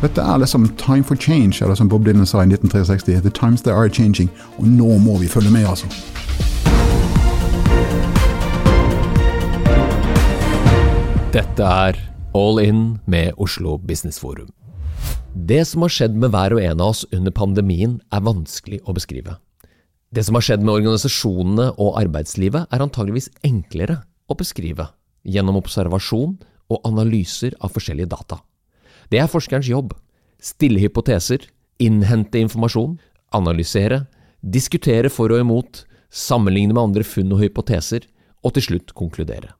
Dette er liksom time for change, eller som Bob Dylan sa i 1963. The times they are changing. Og nå må vi følge med, altså. Dette er All In med Oslo Business Forum. Det som har skjedd med hver og en av oss under pandemien, er vanskelig å beskrive. Det som har skjedd med organisasjonene og arbeidslivet, er antageligvis enklere å beskrive gjennom observasjon og analyser av forskjellige data. Det er forskerens jobb. Stille hypoteser, innhente informasjon, analysere, diskutere for og imot, sammenligne med andre funn og hypoteser, og til slutt konkludere.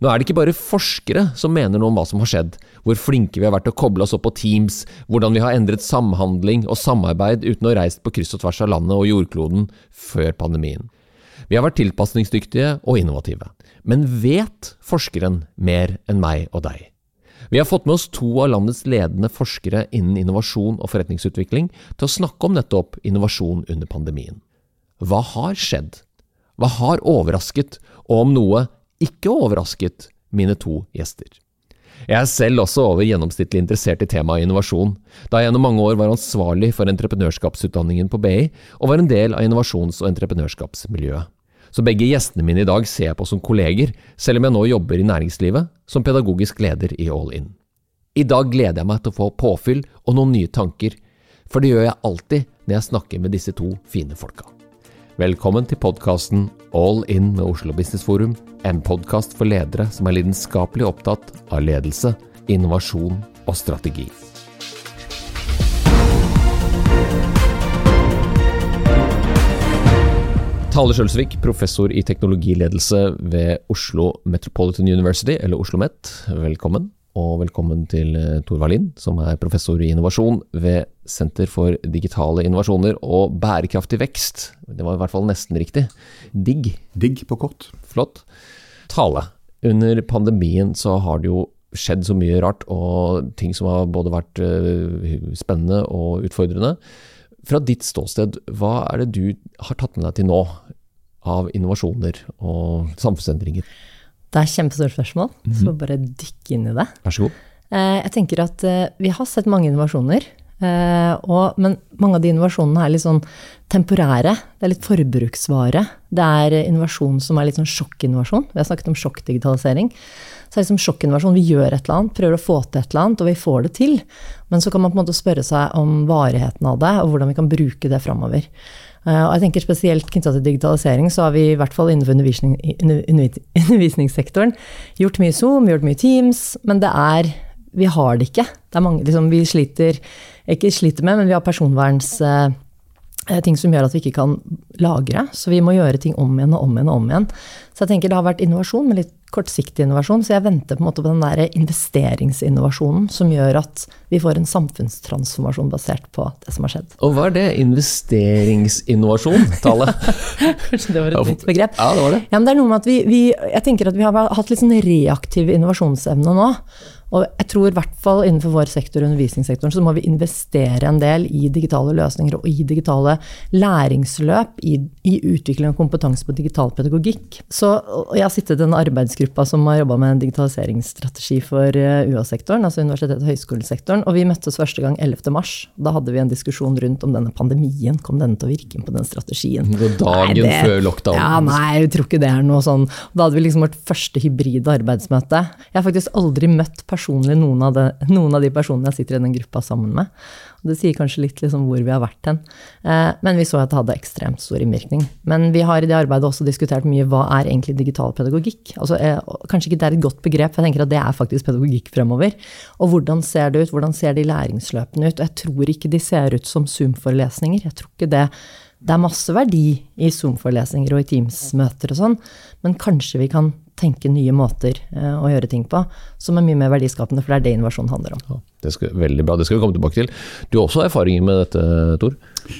Nå er det ikke bare forskere som mener noe om hva som har skjedd, hvor flinke vi har vært til å koble oss opp på Teams, hvordan vi har endret samhandling og samarbeid uten å reise på kryss og tvers av landet og jordkloden før pandemien. Vi har vært tilpasningsdyktige og innovative. Men vet forskeren mer enn meg og deg? Vi har fått med oss to av landets ledende forskere innen innovasjon og forretningsutvikling til å snakke om nettopp innovasjon under pandemien. Hva har skjedd? Hva har overrasket, og om noe ikke overrasket mine to gjester. Jeg er selv også over gjennomsnittlig interessert i temaet innovasjon, da jeg gjennom mange år var ansvarlig for entreprenørskapsutdanningen på BI, og var en del av innovasjons- og entreprenørskapsmiljøet. Så begge gjestene mine i dag ser jeg på som kolleger, selv om jeg nå jobber i næringslivet som pedagogisk leder i All In. I dag gleder jeg meg til å få påfyll og noen nye tanker, for det gjør jeg alltid når jeg snakker med disse to fine folka. Velkommen til podkasten All In med Oslo Business Forum, en podkast for ledere som er lidenskapelig opptatt av ledelse, innovasjon og strategi. Tale Sjølsvik, professor i teknologiledelse ved Oslo Metropolitan University, eller Oslo OsloMet. Velkommen. Og velkommen til eh, Tor Wallin, som er professor i innovasjon ved Senter for digitale innovasjoner og bærekraftig vekst. Det var i hvert fall nesten riktig. DIGG. Digg på kort. Flott. Tale. Under pandemien så har det jo skjedd så mye rart, og ting som har både vært eh, spennende og utfordrende. Fra ditt ståsted, hva er det du har tatt med deg til nå av innovasjoner og samfunnsendringer? Det er et kjempestort spørsmål, mm -hmm. så bare dykke inn i det. Vær så god. Eh, jeg tenker at eh, vi har sett mange innovasjoner, og, men mange av de innovasjonene er litt sånn temporære. Det er litt forbruksvare. Det er innovasjon som er litt sånn sjokkinnovasjon. Vi har snakket om sjokkdigitalisering. Så det er liksom sjokkinnovasjon. Vi gjør et eller annet, prøver å få til et eller annet, og vi får det til. Men så kan man på en måte spørre seg om varigheten av det, og hvordan vi kan bruke det framover. Uh, og jeg tenker Spesielt knytta til digitalisering, så har vi i hvert fall innenfor undervisning, undervisningssektoren gjort mye Zoom, gjort mye Teams, men det er Vi har det ikke. Det er mange liksom, vi sliter Ikke sliter med, men vi har personverns... eh, ting som gjør at vi ikke kan lagre. Så vi må gjøre ting om igjen og om igjen og om igjen. Så jeg tenker det har vært innovasjon, men litt kortsiktig innovasjon. Så jeg venter på en måte på den der investeringsinnovasjonen som gjør at vi får en samfunnstransformasjon basert på det som har skjedd. Og hva er det? Investeringsinnovasjon, tallet? Kanskje det var et nytt begrep? Ja, det var det. Ja, men det er noe med at vi, vi jeg tenker at vi har hatt litt sånn reaktiv innovasjonsevne nå. Og jeg tror i hvert fall innenfor vår sektor, undervisningssektoren, så må vi investere en del i digitale løsninger og i digitale læringsløp, i, i utvikling av kompetanse på digital pedagogikk. Så jeg har sittet i den arbeidsgruppa som har jobba med en digitaliseringsstrategi for eh, UH-sektoren, altså universitets- og høyskolesektoren, og vi møttes første gang 11. mars. Da hadde vi en diskusjon rundt om denne pandemien kom denne til å virke inn på den strategien. Dagen nei, det, før lockdown? Ja, nei, jeg tror ikke det er noe sånn. Da hadde vi liksom vårt første hybride arbeidsmøte. Jeg har faktisk aldri møtt personer personlig noen av, det, noen av, de personene jeg sitter i den gruppa sammen med. Og det sier kanskje litt liksom hvor vi har vært hen. Eh, men vi så at det hadde ekstremt stor innvirkning. Men vi har i det arbeidet også diskutert mye hva er egentlig digital pedagogikk. Altså, eh, kanskje ikke det er et godt begrep, for jeg tenker at det er faktisk pedagogikk fremover. Og hvordan ser det ut, hvordan ser de læringsløpene ut? Og jeg tror ikke de ser ut som Zoom-forelesninger. Jeg tror ikke det det er masse verdi i Zoom-forelesninger og i Teams-møter og sånn, men kanskje vi kan tenke nye måter eh, å gjøre ting på, som er mye mer verdiskapende, for det er det innovasjon handler om. Det skal, veldig bra, det skal vi komme tilbake til. Du har også erfaringer med dette, Tor?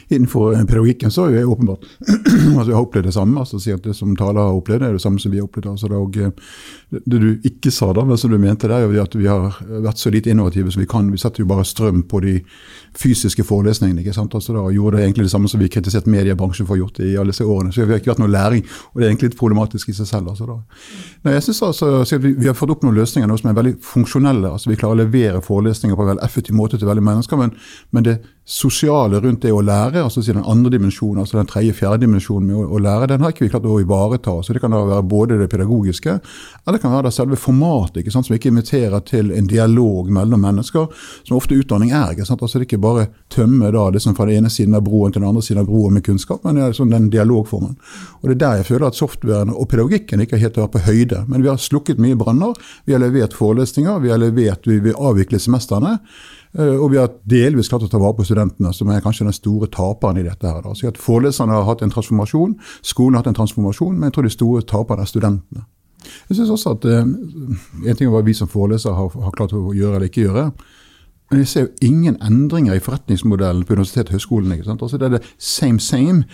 Innenfor pedagogikken så er det åpenbart altså vi har opplevd det samme. altså si at Det som taler har opplevd, er det samme som vi har opplevd. altså Det, eh, det du ikke sa, da, men som du mente, det er at vi har vært så lite innovative som vi kan. Vi setter jo bare strøm på de fysiske forelesningene. ikke sant? Altså da gjorde det egentlig det samme som vi kritiserte mediebransjen for å gjort i alle disse årene. Så vi har ikke vært noe læring, og det er egentlig litt problematisk i seg selv. altså da. Nei, jeg synes altså, vi, vi, har fått opp noen løsninger nå som er veldig funksjonelle. altså Vi klarer å levere forelesninger på en veldig effektiv måte til veldig mennesker. Men, men, det sosiale rundt det å lære, altså den andre dimensjonen, altså den tredje-fjerde dimensjonen med å, å, lære, den har ikke vi klart å ivareta. så Det kan da være både det pedagogiske, eller det kan være det selve formatet, ikke sant, som ikke inviterer til en dialog mellom mennesker, som ofte utdanning er. ikke sant, altså Det er ikke bare tømme da, det som fra den ene siden av broen til den andre siden av broen med kunnskap, men det er sånn den dialogformen. Og Det er der jeg føler at softwaren og pedagogikken ikke helt på høyde. Men vi har slukket mye branner, vi har levert forelesninger, vi har levert, vi vil avvikle semestrene. Eh, og vi har delvis klart å ta vare på studentene, som er kanskje den store taperen i dette. her. Så at Foreleserne har hatt en transformasjon, skolen har hatt en transformasjon, men jeg tror de store taperne er studentene. Jeg synes også at uh, En ting er hva vi som forelesere har, har klart å gjøre eller ikke gjøre. Men jeg ser jo ingen endringer i forretningsmodellen på universitetet og høyskolene. ikke sant? Altså Det er det same same.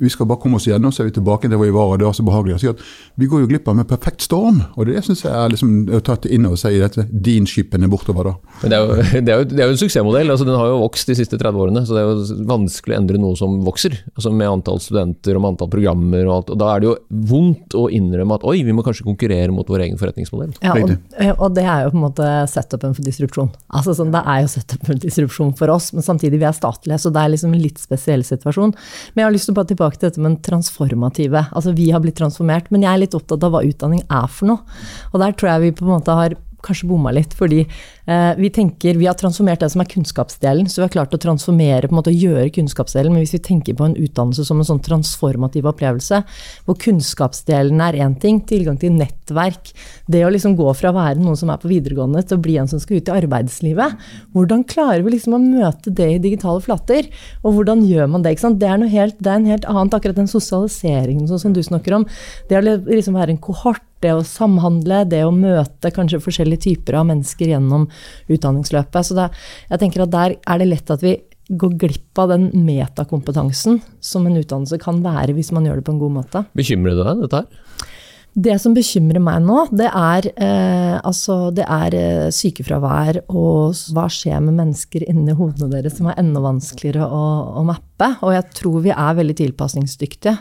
Vi skal bare komme oss gjennom, så er vi tilbake til hvor vi var. og det var så behagelig. Så vi går jo glipp av en perfekt storm, og det syns jeg er liksom å ta inn over seg i dette din-skipen bortover. da. Men det er, jo, det, er jo, det er jo, en suksessmodell. altså Den har jo vokst de siste 30 årene, så det er jo vanskelig å endre noe som vokser. altså Med antall studenter og med antall programmer og alt. og Da er det jo vondt å innrømme at oi, vi må kanskje konkurrere mot vår egen forretningsmodell. Ja, og, og det er jo på en måte setupen for disrupsjon. Altså sånn, det er jo opp for disrupsjon for oss, men samtidig vi er statlige, så det er liksom en litt spesiell situasjon. Men jeg har lyst til å bare tilbake til dette med transformative. Altså vi har blitt transformert, men jeg er litt opptatt av hva utdanning er for noe. Og der tror jeg vi på en måte har kanskje bomma litt, fordi eh, vi tenker Vi har transformert det som er kunnskapsdelen, så vi har klart å transformere, på en måte gjøre kunnskapsdelen. Men hvis vi tenker på en utdannelse som en sånn transformativ opplevelse, hvor kunnskapsdelen er én ting, tilgang til nettverk, det å liksom gå fra å være noen som er på videregående, til å bli en som skal ut i arbeidslivet, hvordan klarer vi liksom å møte det i digitale flater? Og hvordan gjør man det? Det er, helt, det er en helt annet, akkurat den sosialiseringen som du snakker om. Det å liksom være en kohort det å samhandle, det å møte kanskje forskjellige typer av mennesker gjennom utdanningsløpet. Så det, jeg tenker at der er det lett at vi går glipp av den metakompetansen som en utdannelse kan være hvis man gjør det på en god måte. Bekymrer det deg, dette her? Det som bekymrer meg nå, det er, eh, altså, det er eh, sykefravær og hva skjer med mennesker inni hodene deres som er enda vanskeligere å, å mappe. Og jeg tror vi er veldig tilpasningsdyktige.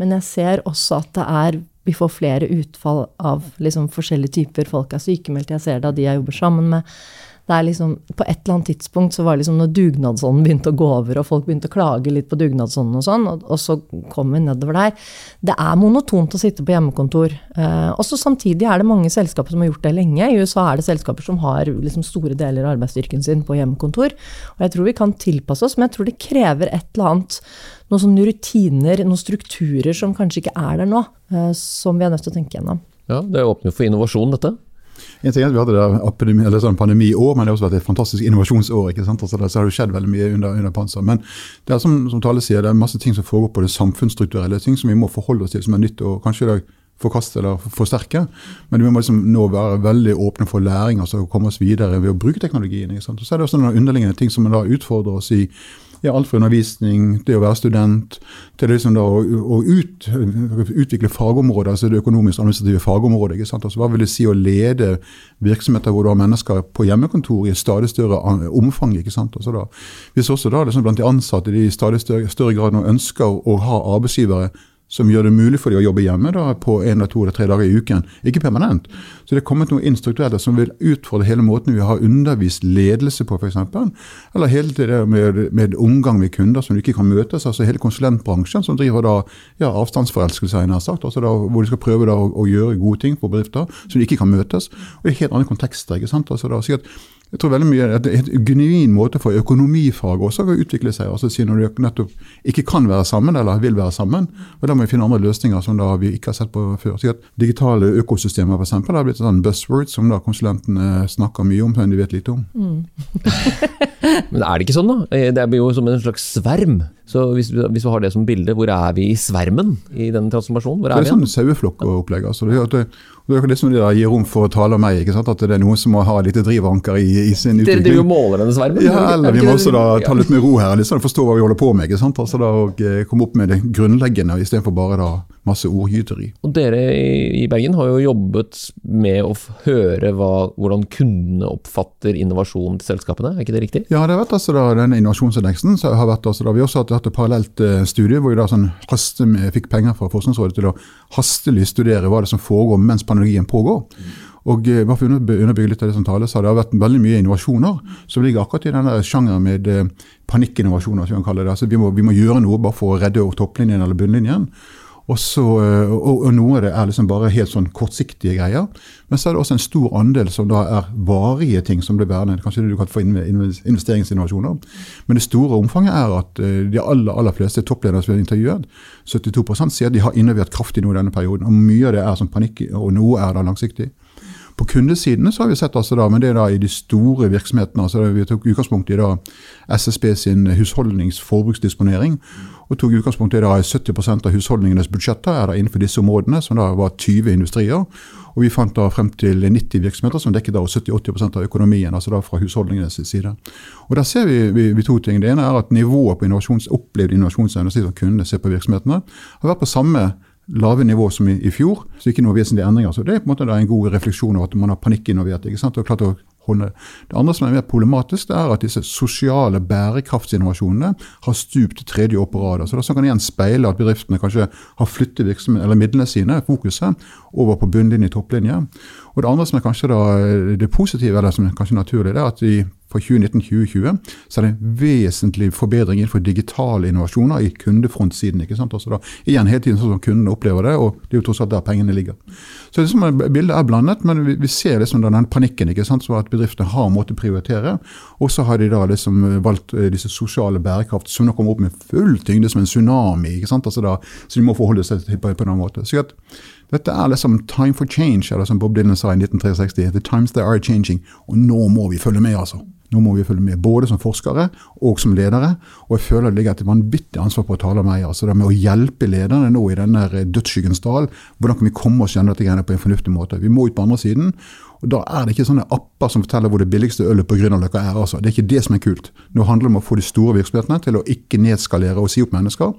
Men jeg ser også at det er vi får flere utfall av liksom forskjellige typer. Folk er sykemeldt, jeg ser det av de jeg jobber sammen med. Det er liksom, på et eller annet tidspunkt så var det liksom når dugnadsånden begynte å gå over, og folk begynte å klage litt på dugnadsånden og sånn, og, og, så kom vi nedover der. Det er monotont å sitte på hjemmekontor. Eh, også samtidig er det mange selskaper som har gjort det lenge. I USA er det selskaper som har liksom store deler av arbeidsstyrken sin på hjemmekontor. Og jeg tror vi kan tilpasse oss, men jeg tror det krever et eller annet noen sånne rutiner, noen strukturer som kanskje ikke er der nå, eh, som vi er nødt til å tenke gjennom. Ja, Det åpner for innovasjon, dette. En ting er at Vi hadde epidemi, eller sånn pandemiår, men det har også vært et fantastisk innovasjonsår. ikke sant? Altså, så har det skjedd veldig mye under, under panser. Men det er som, som Tale sier, det er masse ting som foregår på det samfunnsstrukturelle, ting som vi må forholde oss til, som er nytt og kanskje det forkaste eller forsterke. Men vi må liksom nå være veldig åpne for læring, altså komme oss videre ved å bruke teknologien. ikke sant? Og Så er det også noen underliggende ting som da utfordrer oss i ja, alt fra undervisning, det å være student, til liksom da, å, å ut, utvikle fagområder, altså det økonomisk-administrative fagområdet. ikke sant? Altså, hva vil det si å lede virksomheter hvor du har mennesker på hjemmekontor i stadig større omfang? ikke sant? Altså da, hvis også da liksom blant de ansatte de i stadig større, større grad nå ønsker å ha arbeidsgivere som gjør det mulig for dem å jobbe hjemme da, på en to eller tre dager i uken. Ikke permanent. Så det er kommet noe inn som vil utfordre hele måten vi har undervist ledelse på, f.eks. Eller hele det med, med, omgang med kunder som du ikke kan møtes. altså Hele konsulentbransjen som driver da ja, avstandsforelskelse, nær sagt. altså da, Hvor de skal prøve da å, å, gjøre gode ting for bedrifter som de ikke kan møtes. Og i helt andre kontekster. ikke sant? Altså da, si at jeg tror veldig mye at det er en genuin måte for økonomifaget også å utvikle seg. altså si Når de nettopp ikke kan være sammen, eller vil være sammen. og Da må vi finne andre løsninger som da vi ikke har sett på før. Så at Digitale økosystemer for eksempel, har blitt et sånn buzzword som da konsulentene snakker mye om, men de vet lite om. Mm. men er det ikke sånn, da? Det blir jo som en slags sverm. Så hvis, hvis, vi har det som bilde, hvor er vi i svermen i den transformasjonen? Er det er sånn saueflokkopplegg. Altså. Det, det, det er det som gir rom for å tale om meg. At det er noen som må ha litt drivanker i, i sin utvikling. Dere måler denne svermen? Ja, eller vi må også da ta litt med ro her, liksom, forstå hva vi holder på med. Altså da, og eh, Komme opp med det grunnleggende istedenfor bare da masse ordgyteri. Og Dere i Bergen har jo jobbet med å høre hva, hvordan kundene oppfatter innovasjon til selskapene, er ikke det riktig? Ja, det har vært altså da, denne innovasjonsindeksen. så har vært altså da, Vi også hatt startet parallelt uh, studie hvor vi da sånn haste, fikk penger fra Forskningsrådet til å hastelig studere hva det som foregår mens pandemien pågår. Og bare for å underbygge litt av det som tales, har det vært veldig mye innovasjoner som ligger akkurat i denne sjangeren med uh, panikkinnovasjoner. som kan kalle det. Altså, vi, må, vi må gjøre noe bare for å redde topplinjen eller bunnlinjen. Og, så, og, og, noe av det er liksom bare helt sånn kortsiktige greier. Men så er det også en stor andel som da er varige ting som blir værende. Kanskje du kan få investeringsinnovasjoner. Men det store omfanget er at de aller, aller fleste toppledere som vi har intervjuet, 72 sier at de har innovert kraftig nå i denne perioden. Og mye av det er sånn panikk, og noe er da langsiktig. På kundesidene så har vi sett altså da, men det er da i de store virksomhetene. altså Vi tok utgangspunkt i da SSB sin husholdningsforbruksdisponering. Og tok utgangspunkt i at 70% av husholdningenes budsjetter er da innenfor disse områdene, som da var 20 industrier. Og vi fant da frem til 90 virksomheter som dekket da 70-80% av økonomien. altså da fra husholdningenes side. Og Der ser vi, vi, vi, to ting. Det ene er at nivået på innovasjons, opplevd innovasjonsevne, som kundene ser på virksomhetene, har vært på samme lave nivå som i, i, fjor, så ikke noe vesentlige endringer. Så Det er på en måte en god refleksjon over at man har panikkinnovert. ikke sant, og klart å holde. Det andre som er mer problematisk, det er at disse sosiale bærekraftsinnovasjonene har stupt tredje år på rad. Så det kan igjen speile at bedriftene kanskje har flyttet eller midlene sine, fokuset, over på bunnlinje, topplinje. Og Det andre som er kanskje da, det positive, eller som er kanskje naturlig, det er at i fra 2019-2020 så er det en vesentlig forbedring innenfor digitale innovasjoner i kundefrontsiden. ikke sant? Også da, igjen hele tiden sånn som kundene opplever det, og det er jo tross alt der pengene ligger. Så det som er, Bildet er blandet, men vi, vi ser liksom den panikken ikke sant, så at bedriftene har måttet prioritere. Og så har de da liksom valgt eh, disse sosiale bærekraft, som nå kommer opp med full tyngde som en tsunami. ikke sant, altså da, Så de må forholde seg til på, på en annen måte. Så at dette er liksom time for change, eller som Bob Dylan sa i 1963. The times they are changing. Og nå må vi følge med, altså. Nå må vi følge med, både som forskere og som ledere. Og jeg føler det ligger et vanvittig ansvar på tale meg. altså det med Å hjelpe lederne nå i denne dødsskyggens dal. Hvordan kan vi komme oss gjennom dette på en fornuftig måte? Vi må ut på andre siden. Og Da er det ikke sånne apper som forteller hvor det billigste ølet på Grünerløkka er. altså. Det er ikke det som er kult. Nå handler det om å få de store virksomhetene til å ikke nedskalere og si opp mennesker.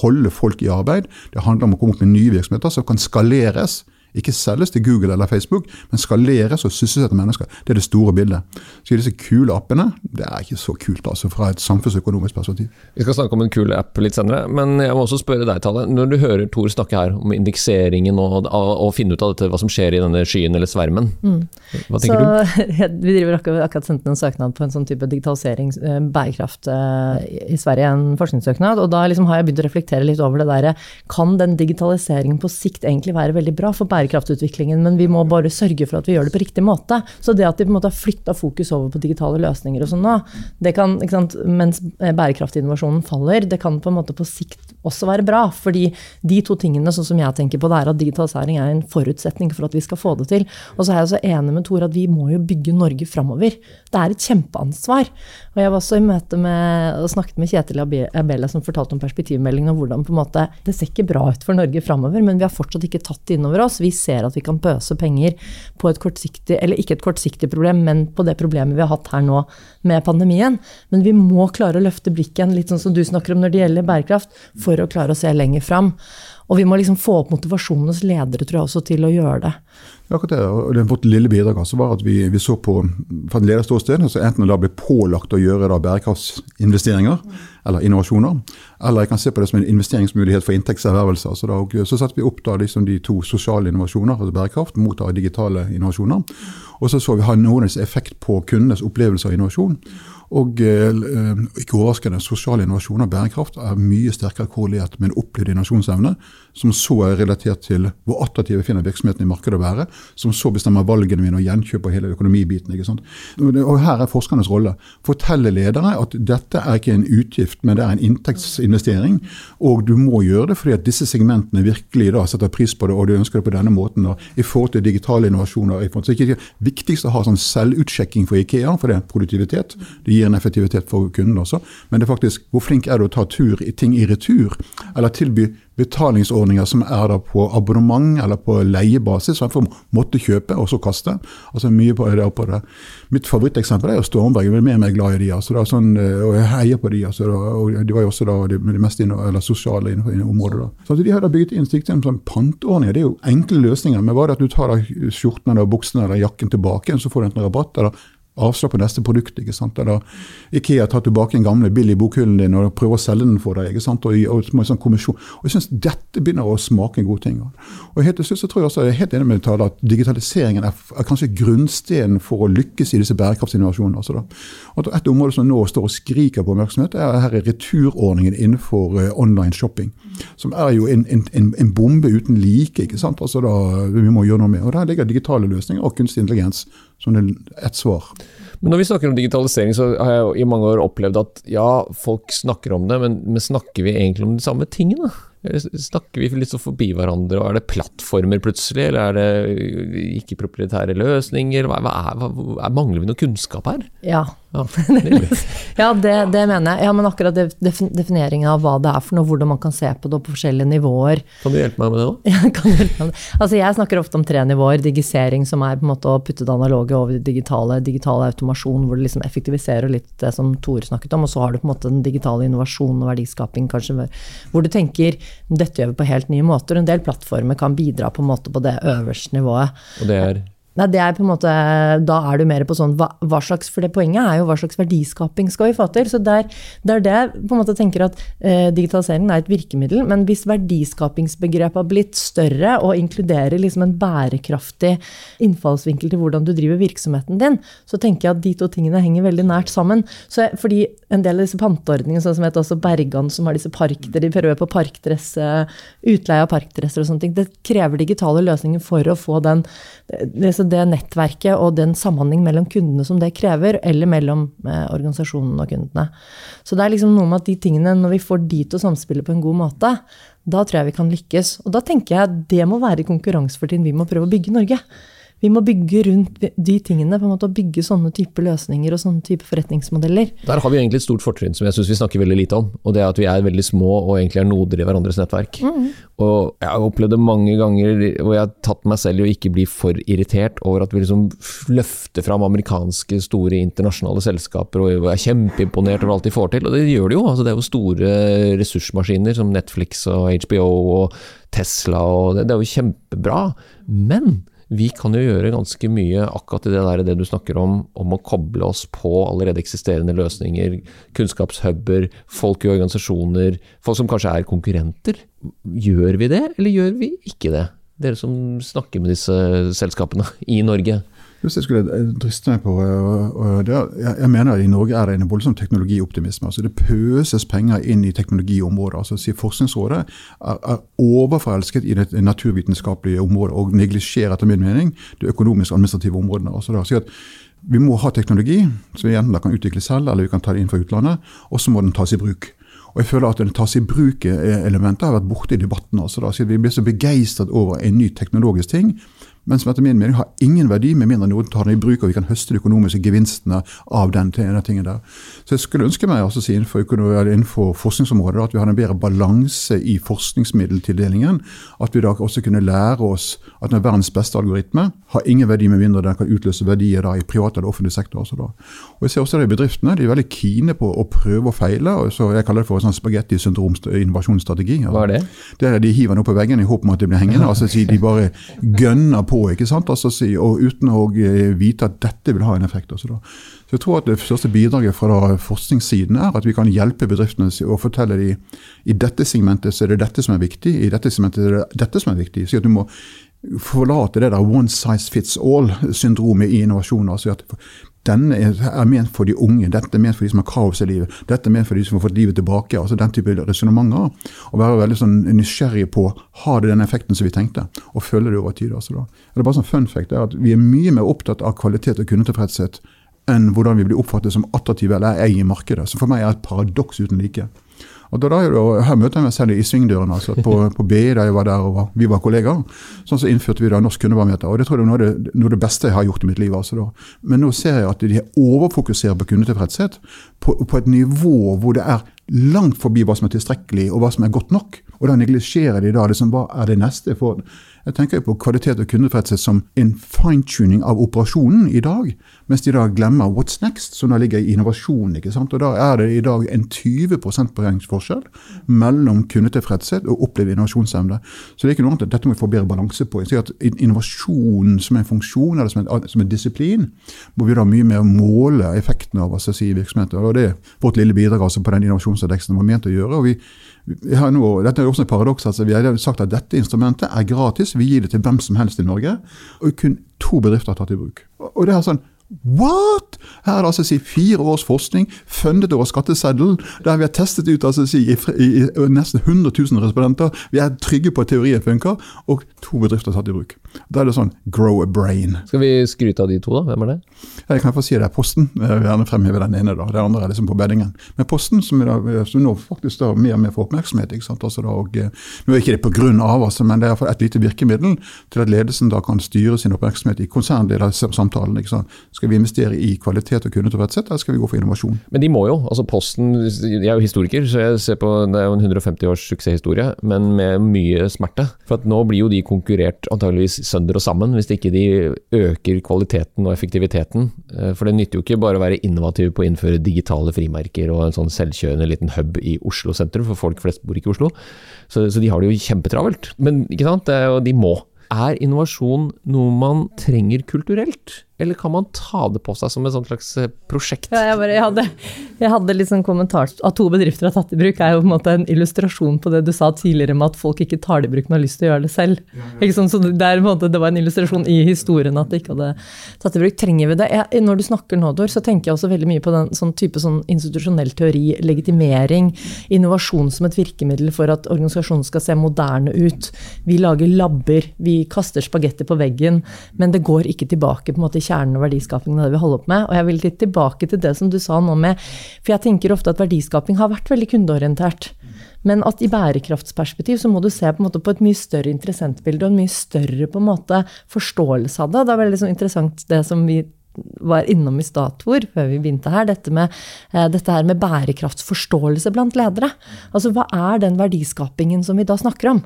Holde folk i arbeid. Det handler om å komme opp med nye virksomheter som kan skaleres ikke selges til Google eller Facebook, men skaleres og sysselsetter mennesker. Det er det store bildet. Så disse kule appene, det er ikke så kult altså fra et samfunnsøkonomisk perspektiv. Vi skal snakke om en kul app litt senere, men jeg må også spørre deg, Tale. Når du hører Tor snakke her om indekseringen og, og finne ut av dette, hva som skjer i denne skyen eller svermen, mm. hva tenker så, du? Vi driver akkurat, akkurat sendt en søknad på en sånn type digitalisering, eh, bærekraft, eh, i Sverige, en forskningssøknad. Og da liksom har jeg begynt å reflektere litt over det derre Kan den digitaliseringen på sikt egentlig være veldig bra for bærekraft? Bærekraftutviklingen, men vi må bare sørge for at vi gjør det på riktig måte. Så det at de på en måte har flytta fokus over på digitale løsninger og sånn nå, det kan, sant, mens bærekraftinnovasjonen faller, det kan på en måte på sikt også være bra. Fordi de to tingene sånn som jeg tenker på, det er at digitalisering er en forutsetning for at vi skal få det til. Og så er jeg også enig med Tor at vi må jo bygge Norge framover. Det er et kjempeansvar. Og jeg var også i møte med og snakket med Kjetil Abella som fortalte om perspektivmeldingen og hvordan på en måte det ser ikke bra ut for Norge framover, men vi har fortsatt ikke tatt det inn over oss. Vi ser at vi kan pøse penger på et kortsiktig, eller ikke et kortsiktig problem, men på det problemet vi har hatt her nå med pandemien. Men vi må klare å løfte blikken, litt sånn som du snakker om når det gjelder bærekraft, for å klare å se lenger fram. Og vi må liksom få opp motivasjonen hos ledere tror jeg også til å gjøre det. Akkurat det, og det Vårt lille bidrag altså var at vi, vi så på fra et lederståsted, altså enten det ble pålagt å gjøre da bærekraftsinvesteringer eller innovasjoner, eller jeg kan se på det som en investeringsmulighet for inntektservervelse. Altså da, så satte vi opp da liksom de to sosiale innovasjoner, altså bærekraft, mot da digitale innovasjoner. Og så så vi har noen effekt på kundenes opplevelse av innovasjon. Og eh, ikke overraskende, sosial innovasjon og bærekraft er mye sterkere korrelert med en opplevd innovasjonsevne, som så er relatert til hvor attraktive finner virksomheten i markedet å være, som så bestemmer valgene mine og gjenkjøp og hele økonomibiten. ikke sant? Og Her er forskernes rolle. Fortelle ledere at dette er ikke en utgift, men det er en inntektsinvestering. Og du må gjøre det fordi at disse segmentene virkelig da setter pris på det, og du ønsker det på denne måten. da, I forhold til digitale innovasjoner. Så det er viktigst å ha sånn selvutsjekking for Ikea, for det er produktivitet. Det gir gir en effektivitet for kunden også. Men det er faktisk hvor flink er du å ta tur ting i retur, eller tilby betalingsordninger som er på abonnement eller på leiebasis, fremfor å måtte kjøpe og så kaste. Altså mye på det, på det. Mitt favoritteksempel er jo Stormberg. Jeg er mer og mer glad i de. Altså, det sånn, eh, og jeg heier på de. Altså, og De var jo også da de, de mest inno, sosiale området. da. Så De har da bygget inn slik sånn panteordninger. Det er jo enkle løsninger. Men bare det at du tar da skjorten eller buksen eller jakken tilbake, så får du enten rabatt. eller avslag på neste produkt. ikke sant? Eller Ikea tar tilbake en gamle billig bokhyllen din og prøver å selge den for deg. ikke sant? Og, og, og, sånn kommisjon. og jeg synes Dette begynner å smake en god ting. Og helt til slutt så tror Jeg også, jeg er helt enig med Tale at digitaliseringen er, er, kanskje grunnstenen for å lykkes i disse bærekraftsinnovasjonene. Altså da. Og Et område som nå står og skriker på oppmerksomhet, er her er returordningen innenfor uh, online shopping. Som er jo en, en, en, en, bombe uten like. ikke sant? Altså da, vi må gjøre noe med. Og Der ligger digitale løsninger og kunstig intelligens som ett svar. Men når vi snakker om digitalisering, så har jeg i mange år opplevd at ja, folk snakker om det, men, men snakker vi egentlig om de samme tingene? Snakker vi litt så forbi hverandre, og er det plattformer plutselig, eller er det ikke-proprietære løsninger? Hva, hva er, hva, mangler vi noe kunnskap her? Ja, ja, ja det, det, mener jeg. Ja, Men akkurat defineringen av hva det er for noe, hvordan man kan se på det på forskjellige nivåer. Kan du hjelpe meg med det òg? Ja, kan hjelpe meg med det. Altså, jeg snakker ofte om tre nivåer. Digisering, som er på en måte å putte det analoge over det digitale. Digital automasjon, hvor det liksom effektiviserer litt det som Tore snakket om. Og så har du på en måte den digitale innovasjonen og verdiskaping, kanskje, hvor du tenker dette gjør vi på helt nye måter. En del plattformer kan bidra på en måte på det øverste nivået. Og det er? Nei, det er på en måte, Da er du mer på sånn hva, hva, slags For det poenget er jo hva slags verdiskaping skal vi få til. Så det er det jeg på en måte tenker at eh, digitaliseringen er et virkemiddel. Men hvis verdiskapingsbegrepet har blitt større og inkluderer liksom en bærekraftig innfallsvinkel til hvordan du driver virksomheten din, så tenker jeg at de to tingene henger veldig nært sammen. Så, fordi en del av disse panteordningene, sånn som heter også Bergan, som har disse parkter, de prøver på parkdress, utleie av parkdresser og sånne ting, det krever digitale løsninger for å få den det, det nettverket og den samhandling mellom kundene som det krever, eller mellom eh, organisasjonen og kundene. Så det er liksom noe med at de tingene, når vi får de til å samspille på en god måte, da tror jeg vi kan lykkes. Og da tenker jeg at det må være konkurransefortrinn vi må prøve å bygge i Norge. Vi må bygge rundt de tingene, på en måte, bygge sånne type løsninger og sånne type forretningsmodeller. Der har vi egentlig et stort fortrinn som jeg syns vi snakker veldig lite om. og Det er at vi er veldig små og egentlig er noder i hverandres nettverk. Mm. Og Jeg har opplevd det mange ganger hvor jeg har tatt meg selv i å ikke bli for irritert over at vi liksom løfter fram amerikanske store internasjonale selskaper og er kjempeimponert over alt de får til. Og det gjør de jo. altså Det er jo store ressursmaskiner som Netflix og HBO og Tesla og det, det er jo kjempebra. Men vi kan jo gjøre ganske mye akkurat i det der det du snakker om, om å koble oss på allerede eksisterende løsninger, kunnskapshuber, folk i organisasjoner, folk som kanskje er konkurrenter. Gjør vi det, eller gjør vi ikke det? Dere som snakker med disse selskapene i Norge. Hvis jeg skulle eh, driste meg på det, Jeg mener at i Norge er det en voldsom teknologioptimisme. altså Det pøses penger inn i teknologiområdet. altså Forskningsrådet er, er overforelsket i det naturvitenskapelige området og neglisjerer etter min mening det økonomiske og administrative områdene. altså si at Vi må ha teknologi som vi enten kan utvikle selv eller vi kan ta det inn fra utlandet, og så må den tas i bruk. Og jeg føler at det tas i bruk-elementet har vært borte i debatten. altså da, Vi blir så begeistret over en ny teknologisk ting men som etter min mening har ingen verdi, med mindre noen tar den i bruk og vi kan høste de økonomiske gevinstene av den, den tingen der. Så jeg skulle ønske meg altså, innenfor, innenfor forskningsområdet at vi har en bedre balanse i forskningsmiddeltildelingen. At vi da også kunne lære oss at den verdens beste algoritme har ingen verdi med mindre den kan utløse verdier da i privat eller offentlig sektor. Også. Og jeg ser også det i bedriftene. De er veldig kine på å prøve og feile. og så Jeg kaller det for en sånn spagetti-syndrom innovasjonsstrategi. Hva er det? Det er De hiver opp på veggen i håp om at de blir hengende. altså De bare gønner på på, ikke sant? Altså, og uten å eh, vite at dette vil ha en effekt. Altså, så jeg tror at Det største bidraget fra forskningssiden er at vi kan hjelpe bedriftene å fortelle dem i dette segmentet så er det dette som er viktig, i dette segmentet er det dette som er viktig. Så at du må forlate det der one size fits all-syndromet i innovasjon. altså at denne er ment for de unge, dette er ment for de som har kaos i livet, dette er ment for de som har fått livet tilbake. altså Den type resonnementer. Og være veldig sånn nysgjerrig på har det den effekten som vi tenkte, og følge det over tid. altså da. Det er bare sånn fun fact, er at Vi er mye mer opptatt av kvalitet og kundetilfredshet enn hvordan vi blir oppfattet som attraktive eller ei i markedet. Som for meg er et paradoks uten like. Og da, da, Her møter jeg meg selv i svingdøren. altså På, på BI, da jeg var der og vi var kollegaer, sånn så innførte vi da norsk kundebarometer. og Det tror jeg er noe av det, noe det beste jeg har gjort i mitt liv. altså da. Men nå ser jeg at de overfokuserer på kundetilfredshet på, på et nivå hvor det er langt forbi hva som er tilstrekkelig og hva som er godt nok. Og da neglisjerer de da liksom, hva er det neste. For Jeg tenker på kvalitet og kundetilfredshet som en fine-tuning av operasjonen i dag, mens de da glemmer what's next, som da ligger i innovasjon. ikke sant? Og Da er det i dag en 20 prosentpoengsforskjell mellom kundetilfredshet og opplevd innovasjonsevne. Så det er ikke noe annet at dette må vi få bedre balanse på. Jeg sier at Innovasjon som en funksjon eller som en, som en disiplin må vi da mye mer måle effekten av altså, i virksomheter. og Det er vårt lille bidrag altså, på den innovasjonsindeksen var ment å gjøre. og vi nå, dette er også et paradoks. Altså, vi har sagt at dette instrumentet er gratis. Vi gir det til hvem som helst i Norge. Og kun to bedrifter har tatt i bruk. Og det er sånn, What?! Her er det altså si, fire års forskning fundet over skatteseddelen, der vi har testet ut altså, si, i, i, i, nesten 100 000 respondenter. Vi er trygge på at teorien funker, og to bedrifter tatt i bruk. Da er det sånn grow a brain. Skal vi skryte av de to, da? Hvem er det? Jeg kan få si det er Posten. Jeg vil gjerne fremheve den ene. da. Det andre er liksom på beddingen. Men Posten, som, da, som nå faktisk da mer og mer får oppmerksomhet ikke sant? Altså da, og, eh, Nå er ikke det på grunn av, altså, men det er et lite virkemiddel til at ledelsen da kan styre sin oppmerksomhet i konsernledersamtalen. ikke sant? Skal vi investere i kvalitet og kundetilfredshet, eller skal vi gå for innovasjon? Men de må jo. altså Posten, Jeg er jo historiker, så jeg ser på, det er jo en 150 års suksesshistorie, men med mye smerte. For at nå blir jo de konkurrert antageligvis sønder og sammen, hvis ikke de øker kvaliteten og effektiviteten. Eh, for det nytter jo ikke bare å være innovativ på å innføre digitale frimerker og en sånn selvkjørende liten hub i Oslo sentrum, for folk flest bor ikke i Oslo. Så, så de har det jo kjempetravelt. Men ikke sant, det er jo, de må. Er innovasjon noe man trenger kulturelt? Eller kan man ta det på seg som et slags eh, prosjekt? Ja, jeg, bare, jeg, hadde, jeg hadde litt sånn kommentar At to bedrifter har tatt i bruk, er jo på en måte en illustrasjon på det du sa tidligere med at folk ikke tar det i bruk, men har lyst til å gjøre det selv. Ja, ja. Sånn, så det, er, måte, det, var en illustrasjon i historien at de ikke hadde tatt i bruk. Trenger vi det? Jeg, når du snakker nå, Dor, så tenker jeg også veldig mye på den sånn type sånn institusjonell teori, legitimering, innovasjon som et virkemiddel for at organisasjonen skal se moderne ut. Vi lager labber, vi kaster spagetti på veggen, men det går ikke tilbake på en måte i kjernen og verdiskapingen av det vi holder opp med. Og jeg vil litt tilbake til det som du sa nå med For jeg tenker ofte at verdiskaping har vært veldig kundeorientert. Men at i bærekraftsperspektiv så må du se på, på et mye større interessentbilde og en mye større på en måte forståelse av det. Det er veldig sånn interessant det som vi var innom i Statvor før vi begynte her, dette med, eh, dette her med bærekraftsforståelse blant ledere. Altså hva er den verdiskapingen som vi da snakker om?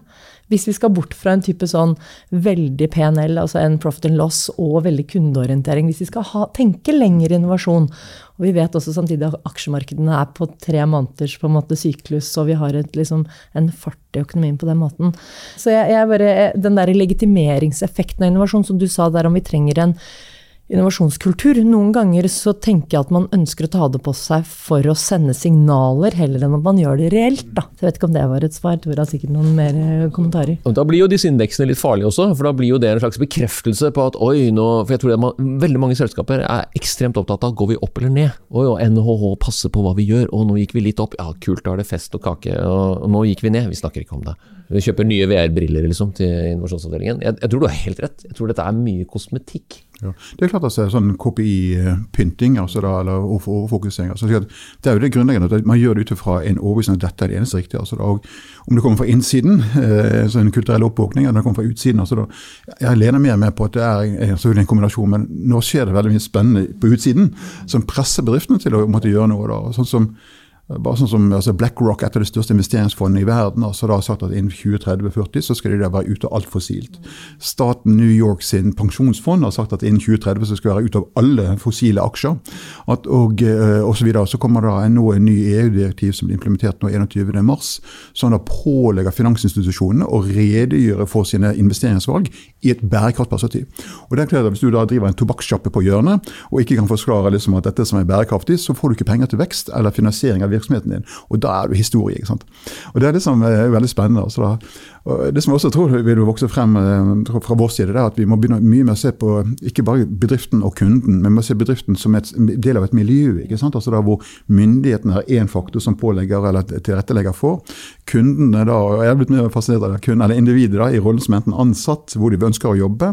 Hvis vi skal bort fra en type sånn veldig PNL, altså en profit and loss, og veldig kundeorientering, hvis vi skal ha, tenke lenger innovasjon Og vi vet også samtidig at aksjemarkedene er på tre måneders på en måte syklus, og vi har et, liksom, en fart i økonomien på den måten. Så jeg, jeg bare, den der legitimeringseffekten av innovasjon, som du sa der om vi trenger en innovasjonskultur. Noen ganger så tenker jeg at man ønsker å ta det på seg for å sende signaler, heller enn at man gjør det reelt. Da. Jeg vet ikke om det var et svar. Tor har sikkert noen mer eh, kommentarer. Da blir jo disse indeksene litt farlige også, for da blir jo det en slags bekreftelse på at oi, nå For jeg tror man, veldig mange selskaper er ekstremt opptatt av går vi opp eller ned. Oi, og NHH passer på hva vi gjør, og nå gikk vi litt opp. Ja, kult, da er det fest og kake. Og nå gikk vi ned. Vi snakker ikke om det. Vi kjøper nye VR-briller liksom, til innovasjonsavdelingen. Jeg, jeg, tror du har helt rett. Jeg tror dette er mye kosmetikk. Ja. Det er klart at det er sånn KPI-pynting altså da, eller overfokusering. Altså, det er jo det grunnleggende at man gjør det ut fra en overbevisning at dette er det eneste riktige. Altså, da, om det kommer fra innsiden, eh, så en kulturell oppvåkning, eller det kommer fra utsiden. Altså, da, jeg lener mer med på at det er selvfølgelig en kombinasjon, men nå skjer det veldig mye spennende på utsiden som presser bedriftene til å måtte gjøre noe. Da. Sånn som bare sånn som altså BlackRock, et av de største investeringsfondene i verden, altså da har sagt at innen 2030-40 så skal de da være ute av alt fossilt. Staten New York sin pensjonsfond har sagt at innen 2030 så skal de være ute av alle fossile aksjer. At, og, eh, og så, videre. så kommer det nå en ny EU-direktiv som blir implementert nå 21.3, som da pålegger finansinstitusjonene å redegjøre for sine investeringsvalg i et bærekraftperspektiv. Og det er klart at Hvis du da driver en tobakkssjappe på hjørnet og ikke kan forklare liksom at dette som er bærekraftig, så får du ikke penger til vekst eller finansiering av virksomheten din. Og da er du historie. ikke sant? Og Det er det som er veldig spennende. altså da. Og det som jeg også tror vil vokse frem eh, fra vår side, det er at vi må begynne mye med å se på ikke bare bedriften og kunden, men vi må se bedriften som et del av et miljø. ikke sant? Altså da Hvor myndighetene er én faktor som pålegger eller tilrettelegger for. Kundene da, og jeg er blitt mer fascinert av kunden, eller individet da, i rollen som enten ansatt, hvor de ønsker å jobbe,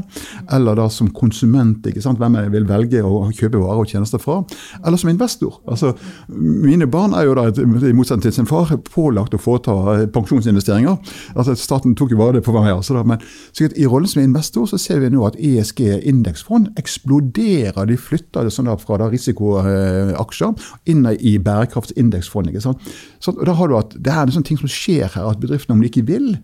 eller da som konsument. ikke sant? Hvem jeg vil velge å kjøpe varer og tjenester fra. Eller som investor. altså Mine barn er jo da, i motsetning til sin far, pålagt å foreta eh, pensjonsinvesteringer. Altså Staten tok jo bare det på meg. Altså, da, men I rollen som investor så ser vi nå at ESG indeksfond eksploderer. De flytter det sånn da, fra risikoaksjer inn i bærekraftsindeksfond. ikke sant? Så, da har du at Det er sånne ting som skjer her, at bedriftene, om de ikke vil,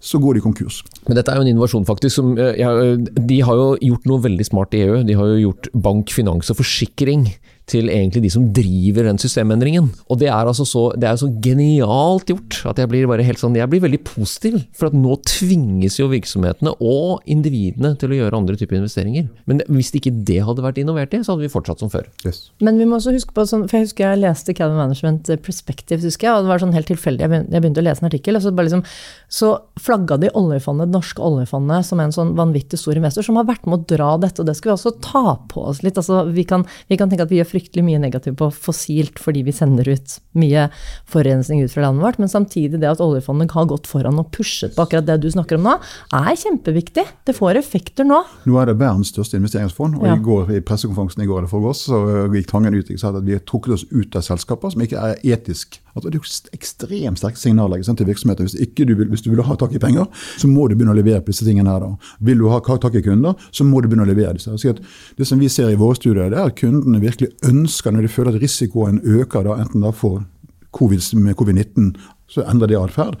så går de konkurs. Men dette er jo en innovasjon faktisk som ja, De har jo gjort noe veldig smart i EU. De har jo gjort bank, finans og forsikring til egentlig de som driver den systemendringen. Og det er altså så, det er så genialt gjort at jeg blir bare helt sånn, jeg blir veldig positiv. For at nå tvinges jo virksomhetene og individene til å gjøre andre typer investeringer. Men hvis ikke det hadde vært innovert i, så hadde vi fortsatt som før. Yes. Men vi må også huske på, sånn, for jeg husker jeg leste Cabin Management Perspective, husker jeg, og det var sånn helt tilfeldig. Jeg begynte, jeg begynte å lese en artikkel, og så, bare liksom, så flagga de oljefondet, det norske oljefondet som en sånn vanvittig stor investor som har vært med å dra dette, og det skal vi også ta på oss litt. Altså, vi, kan, vi kan tenke at vi gjør fryktelig mye negativt på fossilt fordi vi sender ut mye forurensning ut fra landet vårt, men samtidig det at oljefondet har gått foran og pushet på akkurat det du snakker om nå, er kjempeviktig. Det får effekter nå. Nå er det verdens største investeringsfond, og ja. i går i pressekonferansen i går eller forgårs så gikk Tangen ut og sa at vi har trukket oss ut av selskaper som ikke er etisk. Altså, det er jo ekstremt sterke signaler sant, til virksomheter. Hvis, du vil, hvis, du vil, ha tak i penger, så må du begynne å levere på disse tingene her. Da. Vil du ha tak i kunder, så må du begynne å levere disse. det som vi ser i våre studier, det er at kundene virkelig ønsker, når de føler at risikoen øker, da, enten da for COVID, med covid-19, så endrer det atferd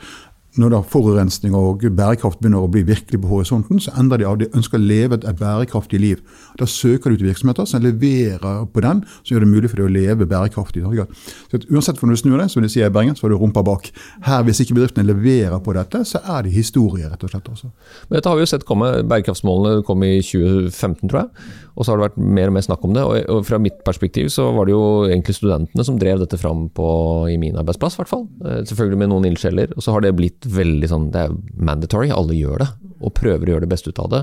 når da forurensning og bærekraft begynner å bli virkelig på horisonten, så endrer de av. De ønsker å leve et bærekraftig liv. Da søker de ut virksomheter som leverer på den, som gjør det mulig for dem å leve bærekraftig. Så uansett hvordan du snur deg, som de sier i Bergen, så har du rumpa bak. Her, Hvis ikke bedriftene leverer på dette, så er det historie, rett og slett. Også. Men dette har vi jo sett komme. Bærekraftsmålene kom i 2015, tror jeg. Og så har det vært mer og mer snakk om det. Og fra mitt perspektiv så var det jo egentlig studentene som drev dette fram på, i min arbeidsplass, i hvert fall. Eh, selvfølgelig med noen ildsjeler. Og så har det blitt veldig sånn Det er mandatory, alle gjør det. Og prøver å gjøre det beste ut av det.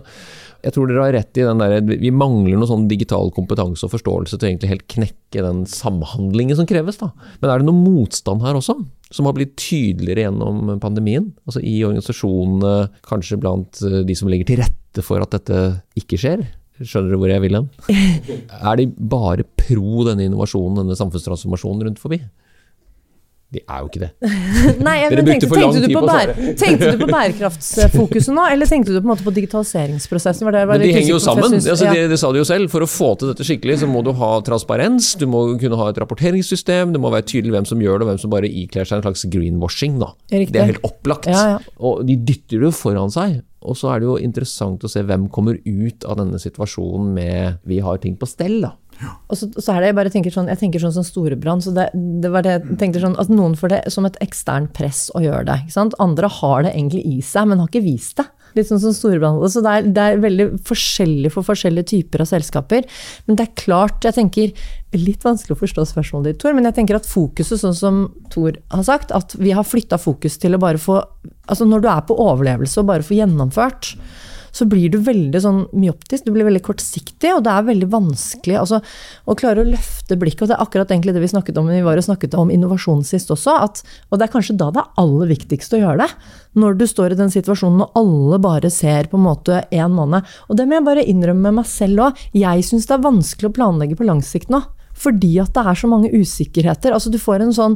Jeg tror dere har rett i den der, Vi mangler noe sånn digital kompetanse og forståelse til egentlig helt knekke den samhandlingen som kreves. da. Men er det noe motstand her også? Som har blitt tydeligere gjennom pandemien? Altså I organisasjonene, kanskje blant eh, de som legger til rette for at dette ikke skjer? Skjønner du hvor jeg vil hen? Er de bare pro denne innovasjonen, denne samfunnstransformasjonen rundt forbi? De er jo ikke det. Nei, Dere brukte for lang tid på å svare. Tenkte du på bærekraftsfokuset nå, eller tenkte du på en måte på digitaliseringsprosessen? Det det Men de henger jo sammen. Altså, det, det, sa de jo selv. For å få til dette skikkelig, så må du ha transparens. Du må kunne ha et rapporteringssystem. Det må være tydelig hvem som gjør det, og hvem som bare ikler seg en slags greenwashing. Da. Det er helt opplagt. Ja, ja. Og de dytter det jo foran seg. Og så er det jo interessant å se hvem kommer ut av denne situasjonen med 'vi har ting på stell'. da. Og så, så, er det, Jeg bare tenker sånn, jeg tenker sånn som Storebrand. så det, det, var det jeg tenkte sånn, at Noen får det som et eksternt press å gjøre det. ikke sant? Andre har det egentlig i seg, men har ikke vist det. Litt sånn som Storebrand. Så det er, det er, veldig forskjellig for forskjellige typer av selskaper. Men det er klart, jeg tenker Litt vanskelig å forstå spørsmålet ditt, Tor, men jeg tenker at fokuset, sånn som Tor har sagt, at vi har flytta fokus til å bare få Altså når du er på overlevelse og bare få gjennomført, så blir du veldig sånn myoptisk, du blir veldig kortsiktig, og det er veldig vanskelig altså, å klare å løfte blikket. Og det er akkurat egentlig det vi snakket om vi var og snakket om innovasjon sist også. At, og det er kanskje da det er aller viktigst å gjøre det. Når du står i den situasjonen og alle bare ser på en måte én måned. Og det må jeg bare innrømme med meg selv òg. Jeg syns det er vanskelig å planlegge på lang sikt nå. Fordi at det er så mange usikkerheter. Altså du får en sånn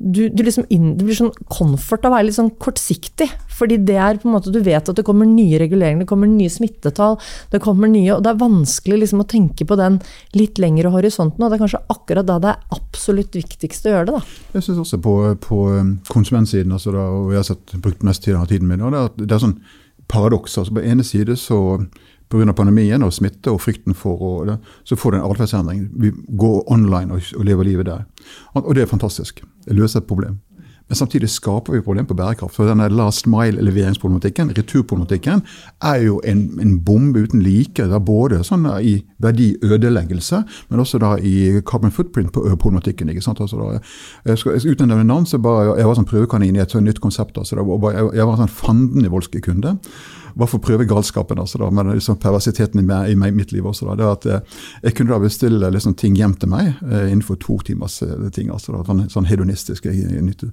du, du, liksom inn, det blir sånn comfort å være litt sånn kortsiktig. Fordi det er på en måte, du vet at det kommer nye reguleringer, det kommer nye smittetall. det kommer nye, Og det er vanskelig liksom å tenke på den litt lengre horisonten. Og det er kanskje akkurat da det er absolutt viktigst å gjøre det. da. Jeg syns også på, på um, konsumentsiden, altså da, og jeg har sett, brukt mest tid av tiden min, og det er, det er sånn paradoks. altså På ene side så pga. pandemien og smitte og frykten for det, så får du en atferdsendring. Vi går online og, og, lever livet der. Og, og det er fantastisk. Det løser et problem. Men samtidig skaper vi problem på bærekraft. For denne last mile-leveringsproblematikken, returproblematikken, er jo en, en bombe uten like. Da både sånn i verdiødeleggelse, men også da i carbon footprint-problematikken. ikke sant? Altså da, jeg skal, Uten å nevne navn, så bare, jeg var sånn prøvekanin i et sånt nytt konsept. Altså da, jeg, jeg var sånn fandenivoldske kunde bare for å prøve galskapen altså da, men liksom perversiteten i, meg, i mitt liv også. Da, det at eh, Jeg kunne da bestille liksom ting hjem til meg eh, innenfor to timers eh, ting. altså da, Sånn, sånn hedonistisk nytte.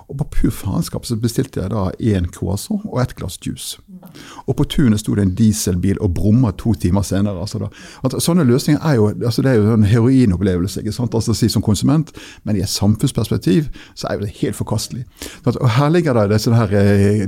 Og på pur faenskap så bestilte jeg da én croissant og ett glass juice. Og på tunet sto det en dieselbil og brumma to timer senere. Altså. At sånne løsninger er jo, altså det er jo en heroinopplevelse ikke sant? Altså, si som konsument, men i et samfunnsperspektiv så er jo det helt forkastelig. At, og Her ligger det disse, her,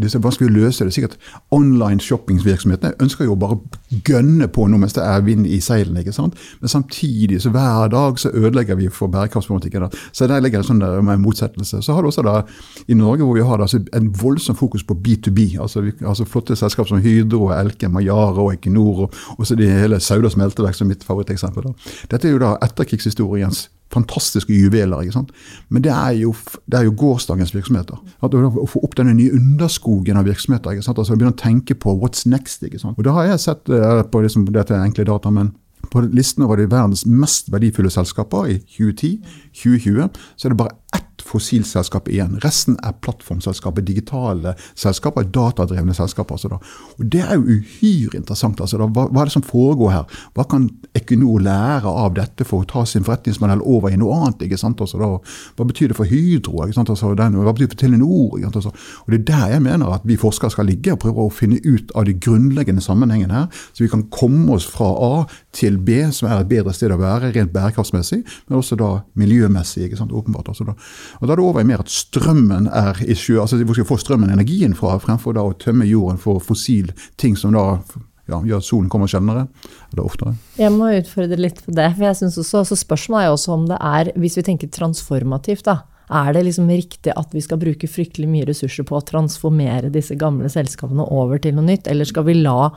disse, disse skal å løse det. Sikkert online shoppingsvirksomhetene ønsker jo bare å gønne på noe mens det er vind i seilene. ikke sant? Men samtidig, så hver dag så ødelegger vi for bærekraftspolitikken. Så der ligger det sånn der med motsettelse. Så har du også da i Norge hvor vi har altså, en voldsom fokus på B2B. altså, vi, altså Flotte selskap som Hydro, Elkem, Yara og Equinor, og så de hele Sauda smelteverk som mitt favoritteksempel. Dette er jo da etterkrigshistoriens fantastiske juveler. ikke sant? Men det er jo, det er jo gårsdagens virksomheter. At Å få opp denne nye underskogen av virksomheter. ikke sant? Altså Begynne å tenke på what's next. ikke sant? Og Da har jeg sett uh, på liksom, dette enkle data, men på listen over de verdens mest verdifulle selskaper i 2010-2020, så er det bare ett fossilselskap igjen. Resten er plattformselskaper, digitale selskaper, datadrevne selskaper. Altså og Det er jo uhyre interessant. Altså hva, hva, er det som foregår her? Hva kan Equinor lære av dette for å ta sin forretningsmodell over i noe annet? ikke sant? Altså hva betyr det for Hydro? ikke sant? Altså den, hva betyr det for Telenor? ikke sant? Altså, og Det er der jeg mener at vi forskere skal ligge og prøve å finne ut av de grunnleggende sammenhengene her, så vi kan komme oss fra A til B, som er et bedre sted å være rent bærekraftsmessig, men også da miljømessig. ikke sant? Åpenbart. altså da. Og Da er det over i mer at strømmen er issue, altså hvor skal vi få strømmen energien fra, fremfor da å tømme jorden for fossil ting som da ja, gjør at solen kommer sjeldnere eller oftere. Jeg må utfordre litt på det. for jeg synes også, så Spørsmålet er jo også om det er, hvis vi tenker transformativt, da, er det liksom riktig at vi skal bruke fryktelig mye ressurser på å transformere disse gamle selskapene over til noe nytt, eller skal vi la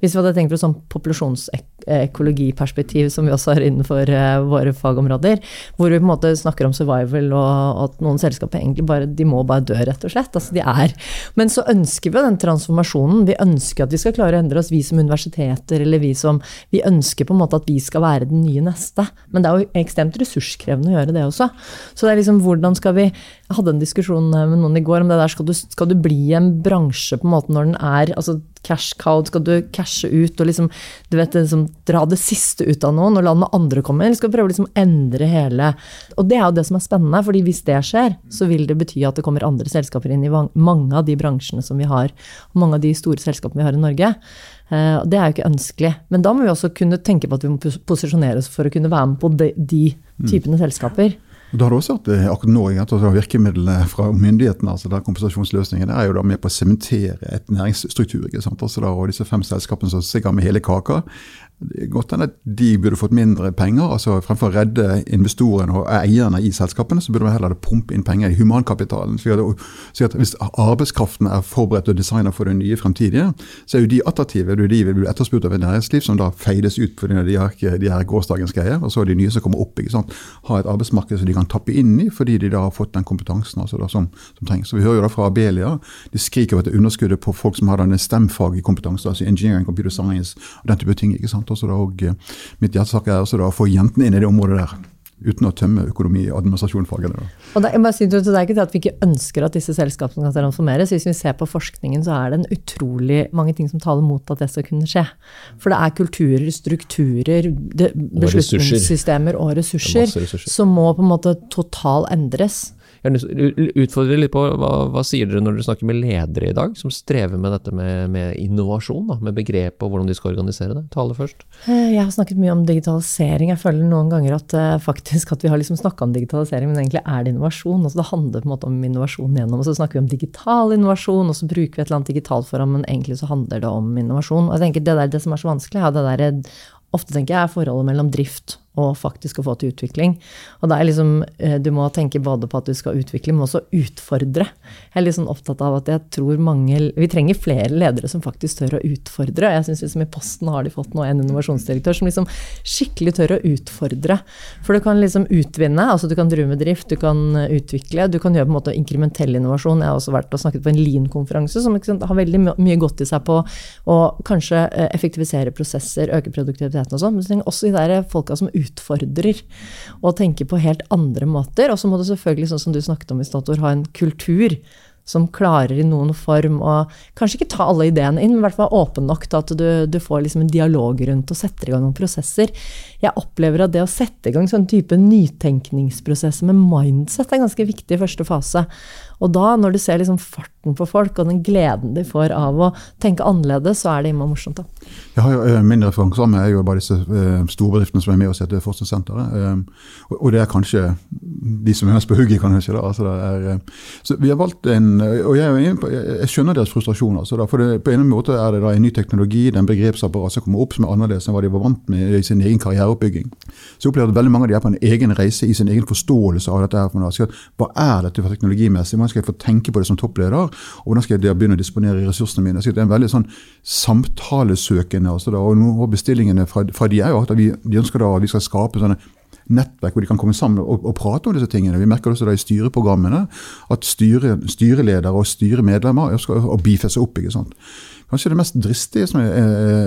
Hvis vi hadde tenkt på sånn populasjonsøkologiperspektiv, som vi også har innenfor uh, våre fagområder, hvor vi på en måte snakker om survival og at noen selskaper egentlig bare de må bare dø, rett og slett. Altså de er Men så ønsker vi den transformasjonen. Vi ønsker at vi skal klare å endre oss, vi som universiteter, eller vi som Vi ønsker på en måte at vi skal være den nye neste. Men det er jo ekstremt ressurskrevende å gjøre det også. Så det er liksom hvordan skal vi Jeg hadde en diskusjon med noen i går om det der. Skal du, skal du bli en bransje på en måte når den er altså cash cow, skal du cashe ut og liksom, du vet, liksom, dra det siste ut av noen og la noen andre komme? Eller skal du prøve å liksom endre hele Og det er jo det som er spennende, fordi hvis det skjer, så vil det bety at det kommer andre selskaper inn i mange av de bransjene som vi har, og mange av de store selskapene vi har i Norge. Uh, det er jo ikke ønskelig. Men da må vi også kunne tenke på at vi må posisjonere oss for å kunne være med på de, de typene mm. selskaper. Da har du også hatt eh, akkurat nå, at Virkemidlene fra myndighetene, altså der kompensasjonsløsningen, er jo da med på å sementere et næringsstruktur. ikke sant? Altså da, og disse fem selskapene som sikkert med hele kaka, Godt hende at de burde fått mindre penger. altså Fremfor å redde investorene og eierne i selskapene, så burde man heller pumpe inn penger i humankapitalen. Så at Hvis arbeidskraften er forberedt og designet for det nye fremtidige, så er jo de attraktive. Det er de vil bli etterspurt av et næringsliv som da feides ut fordi de er ikke de er gårsdagens greier. Og så er de nye som kommer opp. ikke sant? Ha et arbeidsmarked som de kan tappe inn i, fordi de da har fått den kompetansen altså da, som, som, trengs. Så Vi hører jo da fra Abelia, de skriker over et underskuddet på folk som har denne stemfaglige kompetanse, altså engineering, computer science og den type ting. ikke sant? Også da, og eh, Mitt hjertesak er også da å få jentene inn i det området der. Uten å tømme økonomi- og administrasjonsfagene. Og det, si, det er ikke det at vi ikke ønsker at disse selskapene kan transformeres. Hvis vi ser på forskningen, så er det en utrolig mange ting som taler mot at det skal kunne skje. For det er kulturer, strukturer, det, beslutningssystemer og ressurser, ressurser som må på en måte total endres. Jeg utfordrer litt på hva, hva, sier dere når dere snakker med ledere i dag, som strever med dette med, med innovasjon, da, med begrep og hvordan de skal organisere det? Tale først. Eh, jeg har snakket mye om digitalisering. Jeg føler noen ganger at uh, faktisk at vi har liksom snakka om digitalisering, men egentlig er det innovasjon. Altså, det handler på en måte om innovasjon gjennom, og så snakker vi om digital innovasjon, og så bruker vi et eller annet digitalt foran, men egentlig så handler det om innovasjon. Og jeg tenker Det der, det som er så vanskelig, er det der, ofte tenker jeg er forholdet mellom drift og faktisk å få til utvikling. Og det er liksom, eh, Du må tenke både på at du skal utvikle, men også utfordre. Jeg er litt sånn opptatt av at jeg tror mange, Vi trenger flere ledere som faktisk tør å utfordre. Jeg synes liksom I Posten har de fått nå en innovasjonsdirektør som liksom skikkelig tør å utfordre. For du kan liksom utvinne, altså du kan drive med drift, du kan utvikle, du kan gjøre på en måte inkrementell innovasjon. Jeg har også vært og snakket på en Lean-konferanse som sant, har veldig mye godt i seg på å kanskje eh, effektivisere prosesser, øke produktiviteten og sånn. Men du trenger også de der folka som utfordrer og tenker på helt andre måter. Og så må du selvfølgelig, sånn som du snakket om i Stator, ha en kultur som klarer i noen form å kanskje ikke ta alle ideene inn, men i hvert fall være åpen nok til at du, du får liksom en dialog rundt og setter i gang noen prosesser. Jeg opplever at det å sette i gang sånn type nytenkningsprosesser med mindset er ganske viktig i første fase. Og da, når du ser liksom farten på folk og den gleden de får av å tenke annerledes, så er det innmari morsomt. da. Jeg har jo eh, Min referanse er jo bare disse uh, storbedriftene som er med oss etter forskningssenteret. Um, og, det er kanskje de som er mest på hugget, kanskje. da, altså det er, så vi har valgt en, og Jeg, jeg skjønner deres frustrasjon. altså da, for det, På en måte er det da en ny teknologi, den begrepsapparat som kommer opp som er annerledes enn hva de var vant med i sin egen karriereoppbygging. Så jeg opplever at veldig mange av de er på en egen reise i sin egen forståelse av dette. her, hva er dette for skal jeg få tenke på det som toppleder? Og hvordan skal jeg begynne å disponere ressursene mine? Det er en veldig sånn samtalesøkende. Altså da, og noen av bestillingene fra, fra, de er jo at vi, de ønsker da at vi skal skape sånne nettverk hvor de kan komme sammen og, og prate om disse tingene. Vi merker også da i styreprogrammene at styre, styreledere og styremedlemmer skal, å beefe seg opp. ikke sant? Kanskje det mest dristige som jeg,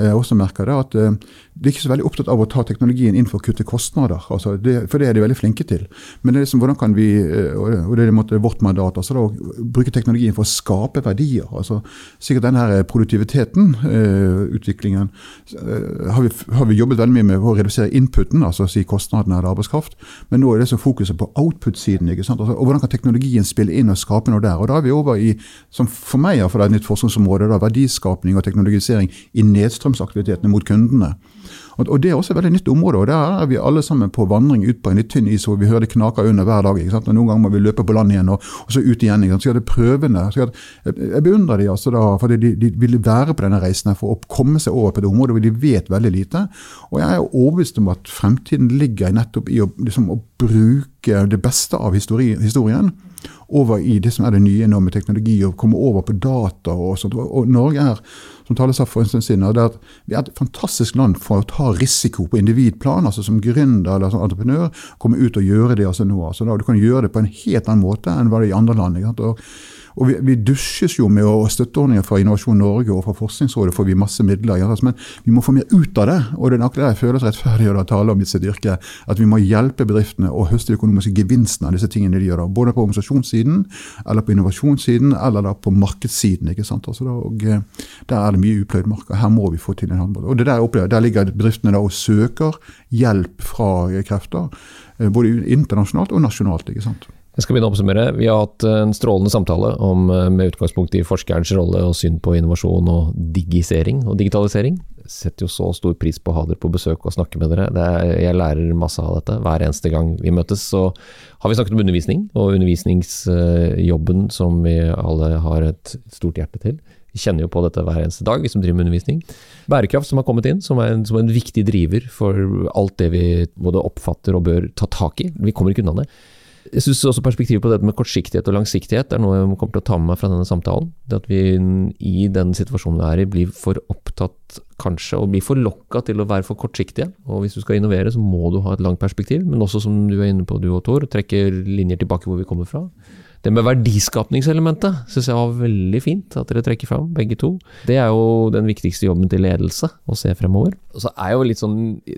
jeg også merker, er at uh, de er ikke så veldig opptatt av å ta teknologien inn for å kutte kostnader. Altså det, for det er de veldig flinke til. Men det er liksom, hvordan kan vi, og det er vårt mandat, altså da, bruke teknologien for å skape verdier. altså Sikkert denne her produktiviteten, utviklingen, har vi, har, vi, jobbet veldig mye med å redusere inputen, altså si kostnadene av arbeidskraft. Men nå er det så fokuset på output-siden. ikke sant? Altså, og Hvordan kan teknologien spille inn og skape noe der? Og Da er vi over i, som for meg er et nytt forskningsområde, da, verdiskaping verdiskapning og teknologisering i nedstrømsaktivitetene mot kundene. Og, Det er også et veldig nytt område. og Der er vi alle sammen på vandring ut på en litt tynn is hvor vi hører det knaker under hver dag. Og Noen ganger må vi løpe på land igjen, og, og så ut igjen. ikke sant? Så er det prøvende. Så jeg, jeg beundrer de altså da, fordi de, de vil være på denne reisen for å komme seg over på det området hvor de vet veldig lite. Og jeg er overbevist om at fremtiden ligger nettopp i å, liksom, å bruke det beste av historien over i det som er det nye nå med teknologi, og komme over på data og sånt. Og Norge er, som Tale sa for en stund siden, det at vi er et fantastisk land for å ta risiko på individplan, altså som gründer eller som entreprenør. Komme ut og gjøre det altså nå. Altså, da, du kan gjøre det på en helt annen måte enn hva det er i andre land. Ikke sant? Og og vi, vi dusjes jo med støtteordninger fra Innovasjon Norge og fra Forskningsrådet får vi masse midler. Men vi må få mer ut av det. Og det er akkurat det jeg føler rettferdig å tale om i sitt yrke. At vi må hjelpe bedriftene å høste økonomiske gevinstene av disse tingene de gjør. Da. Både på organisasjonssiden, eller på innovasjonssiden, eller da på markedssiden. ikke sant? Altså da, og eh, Der er det mye upløyd mark. og Her må vi få til en handel. Og det der, opplever, der ligger bedriftene da og søker hjelp fra krefter. Eh, både internasjonalt og nasjonalt. ikke sant? Jeg skal begynne å oppsummere. Vi har hatt en strålende samtale om, eh, med utgangspunkt i forskerens rolle og syn på innovasjon og digisering og digitalisering. Jeg setter jo så stor pris på å ha dere på besøk og snakke med dere. Er, jeg lærer masse av dette hver eneste gang vi møtes. Så har vi snakket om undervisning og undervisningsjobben som vi alle har et stort hjerte til. Vi kjenner jo på dette hver eneste dag, vi som driver med undervisning. Bærekraft som har kommet inn, som er en, som er en viktig driver for alt det vi både oppfatter og bør ta tak i. Vi kommer ikke unna det. Jeg syns også perspektivet på dette med kortsiktighet og langsiktighet er noe jeg kommer til å ta med meg fra denne samtalen. Det at vi i den situasjonen vi er i blir for opptatt kanskje, og blir for lokka til å være for kortsiktige. Og hvis du skal innovere, så må du ha et langt perspektiv, men også som du er inne på, du og Tor, trekke linjer tilbake hvor vi kommer fra. Det med verdiskapningselementet syns jeg var veldig fint at dere trekker fram, begge to. Det er jo den viktigste jobben til ledelse, å se fremover. Og så er jo litt sånn,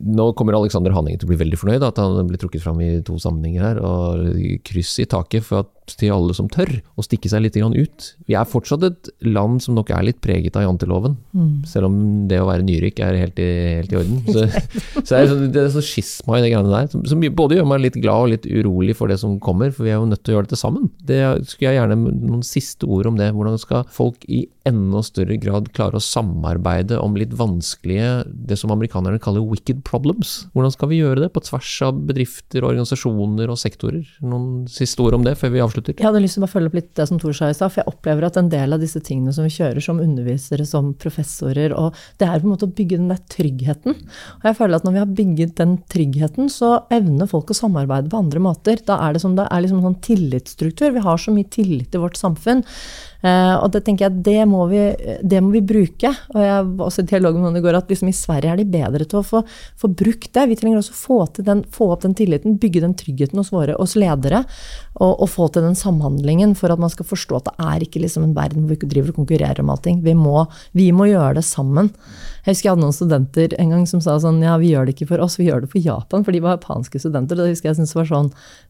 Nå kommer Alexander Hanningen til å bli veldig fornøyd, at han blir trukket fram i to sammenhenger her. Og kryss i taket for at til alle som tør å stikke seg litt ut. Vi er fortsatt et land som nok er litt preget av janteloven, mm. selv om det å være nyrik er helt i, helt i orden. Så, så er det, sånn, det er så skisma i det greiene der, som, som, både gjør meg litt glad og litt urolig for det som kommer, for vi er jo nødt til å gjøre dette sammen. Det skulle jeg gjerne noen siste ord om det. Hvordan skal folk i enda større grad klare å samarbeide om litt vanskelige, det som amerikanerne kaller wicked problems? Hvordan skal vi gjøre det på tvers av bedrifter, organisasjoner og sektorer? Noen siste ord om det før vi avslutter? Jeg hadde lyst til å følge opp litt det som Tor sa i stad. For jeg opplever at en del av disse tingene som vi kjører som undervisere, som professorer, og det er på en måte å bygge den der tryggheten. Og jeg føler at når vi har bygget den tryggheten, så evner folk å samarbeide på andre måter. Da er det som det er liksom sånn tillitsstruktur. Vi har så mye tillit i vårt samfunn. Eh, og det tenker jeg, det må vi, det må vi bruke. Og jeg var også i dialog med noen i går at liksom i Sverige er de bedre til å få, få brukt det. Vi trenger også få, den, få, opp den tilliten, bygge den tryggheten hos våre hos ledere. Og, og, få til den samhandlingen for at man skal forstå at det er ikke liksom en verden hvor vi ikke driver og konkurrerer om allting. Vi må, vi må gjøre det sammen. Jeg husker jeg hadde noen studenter en gang som sa sånn ja, vi gjør det ikke for oss, vi gjør det for Japan. For de var japanske studenter. og Det husker jeg syntes var sånn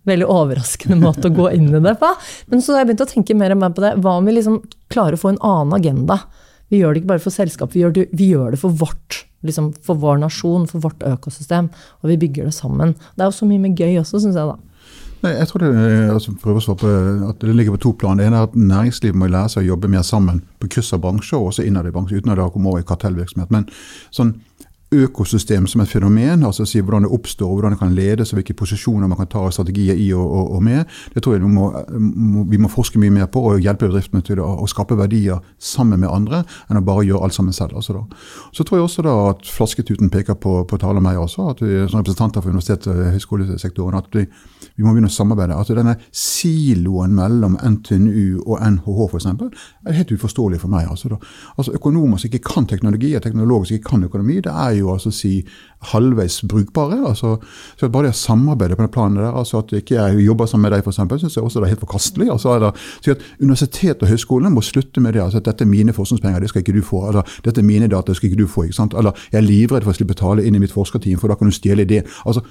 veldig overraskende måte å gå inn i det på. Men så har jeg begynt å tenke mer og mer på det. Hva om vi liksom klarer å få en annen agenda? Vi gjør det ikke bare for selskap, vi gjør det, vi gjør det for vårt. Liksom for vår nasjon, for vårt økosystem. Og vi bygger det sammen. Det er jo så mye mer gøy også, syns jeg, da. Jeg tror det, altså prøver å svare på at det ligger på to plan. Det ene er at næringslivet må lære seg å jobbe mer sammen på kryss av bransjer, og også innad i bransjer, uten at det kommer over i kartellvirksomhet. Men sånn økosystem som et fenomen, altså si hvordan det oppstår, hvordan det kan ledes, og hvilke posisjoner man kan ta strategier i og, og, og med, det tror jeg vi må, må, vi må, forske mye mer på og hjelpe bedriftene til å, skape verdier sammen med andre, enn å bare gjøre alt sammen selv. Altså Så tror jeg også da at flasketuten peker på, på tale meg også, at vi som representanter for universitets- og høyskolesektoren, at vi, vi må begynne å samarbeide. At denne siloen mellom NTNU og NHH f.eks. er helt uforståelig for meg. Altså, altså Økonomer som ikke kan teknologi, og teknologer som ikke kan økonomi, det er jo altså si halvveis brukbare. altså så Bare det å samarbeide på den planen der, altså at ikke jeg jobber sammen med deg f.eks., syns jeg også det er helt forkastelig. altså det, så at Universitetet og høyskolene må slutte med det. altså at Dette er mine forskningspenger, det skal ikke du få. eller Dette er mine data, det skal ikke du få. ikke sant, eller Jeg er livredd for å slippe tale inn i mitt forskerteam, for da kan du stjele ideen.' altså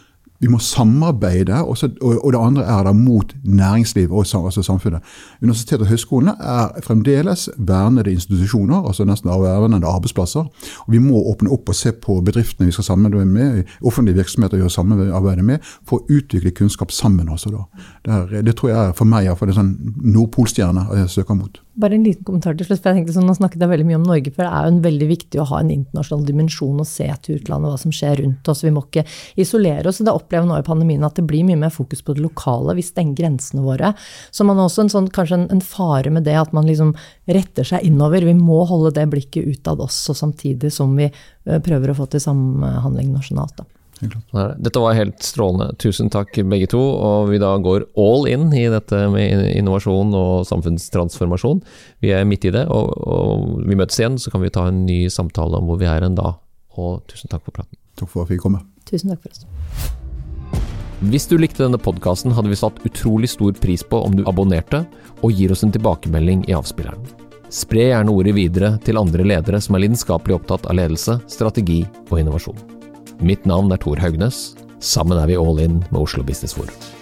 vi må samarbeide, og, og, det andre er da mot næringsliv og altså samfunnet. Universitetet og høyskolene er fremdeles vernede institusjoner, altså nesten vernede arbeidsplasser. og Vi må åpne opp og se på bedriftene vi skal samarbeide med, offentlige virksomheter vi skal samarbeide med, for å utvikle kunnskap sammen. også. Det, er, det tror jeg er for meg iallfall en sånn nordpolstjerne jeg søker mot. Bare en liten kommentar til slutt. for jeg tenkte sånn, Nå snakket jeg veldig mye om Norge, for det er jo veldig viktig å ha en internasjonal dimensjon og se til utlandet hva som skjer rundt oss. Vi må ikke isolere oss. og Det opplever nå i pandemien at det blir mye mer fokus på det lokale. Vi stenger grensene våre. Så man har også en sånn, kanskje en, en, fare med det at man liksom retter seg innover. Vi må holde det blikket utad også, samtidig som vi eh, prøver å få til samhandling nasjonalt. da. Dette var helt strålende. Tusen takk begge to. Og vi da går all in i dette med innovasjon og samfunnstransformasjon. Vi er midt i det, og, og vi møtes igjen, så kan vi ta en ny samtale om hvor vi er en da. Og tusen takk for praten. Takk for at vi fikk komme. Tusen takk for oss. Hvis du likte denne podkasten, hadde vi satt utrolig stor pris på om du abonnerte og gir oss en tilbakemelding i avspilleren. Spre gjerne ordet videre til andre ledere som er lidenskapelig opptatt av ledelse, strategi og innovasjon. Mitt navn er Tor Haugnes. Sammen er vi all in med Oslo Business Forum.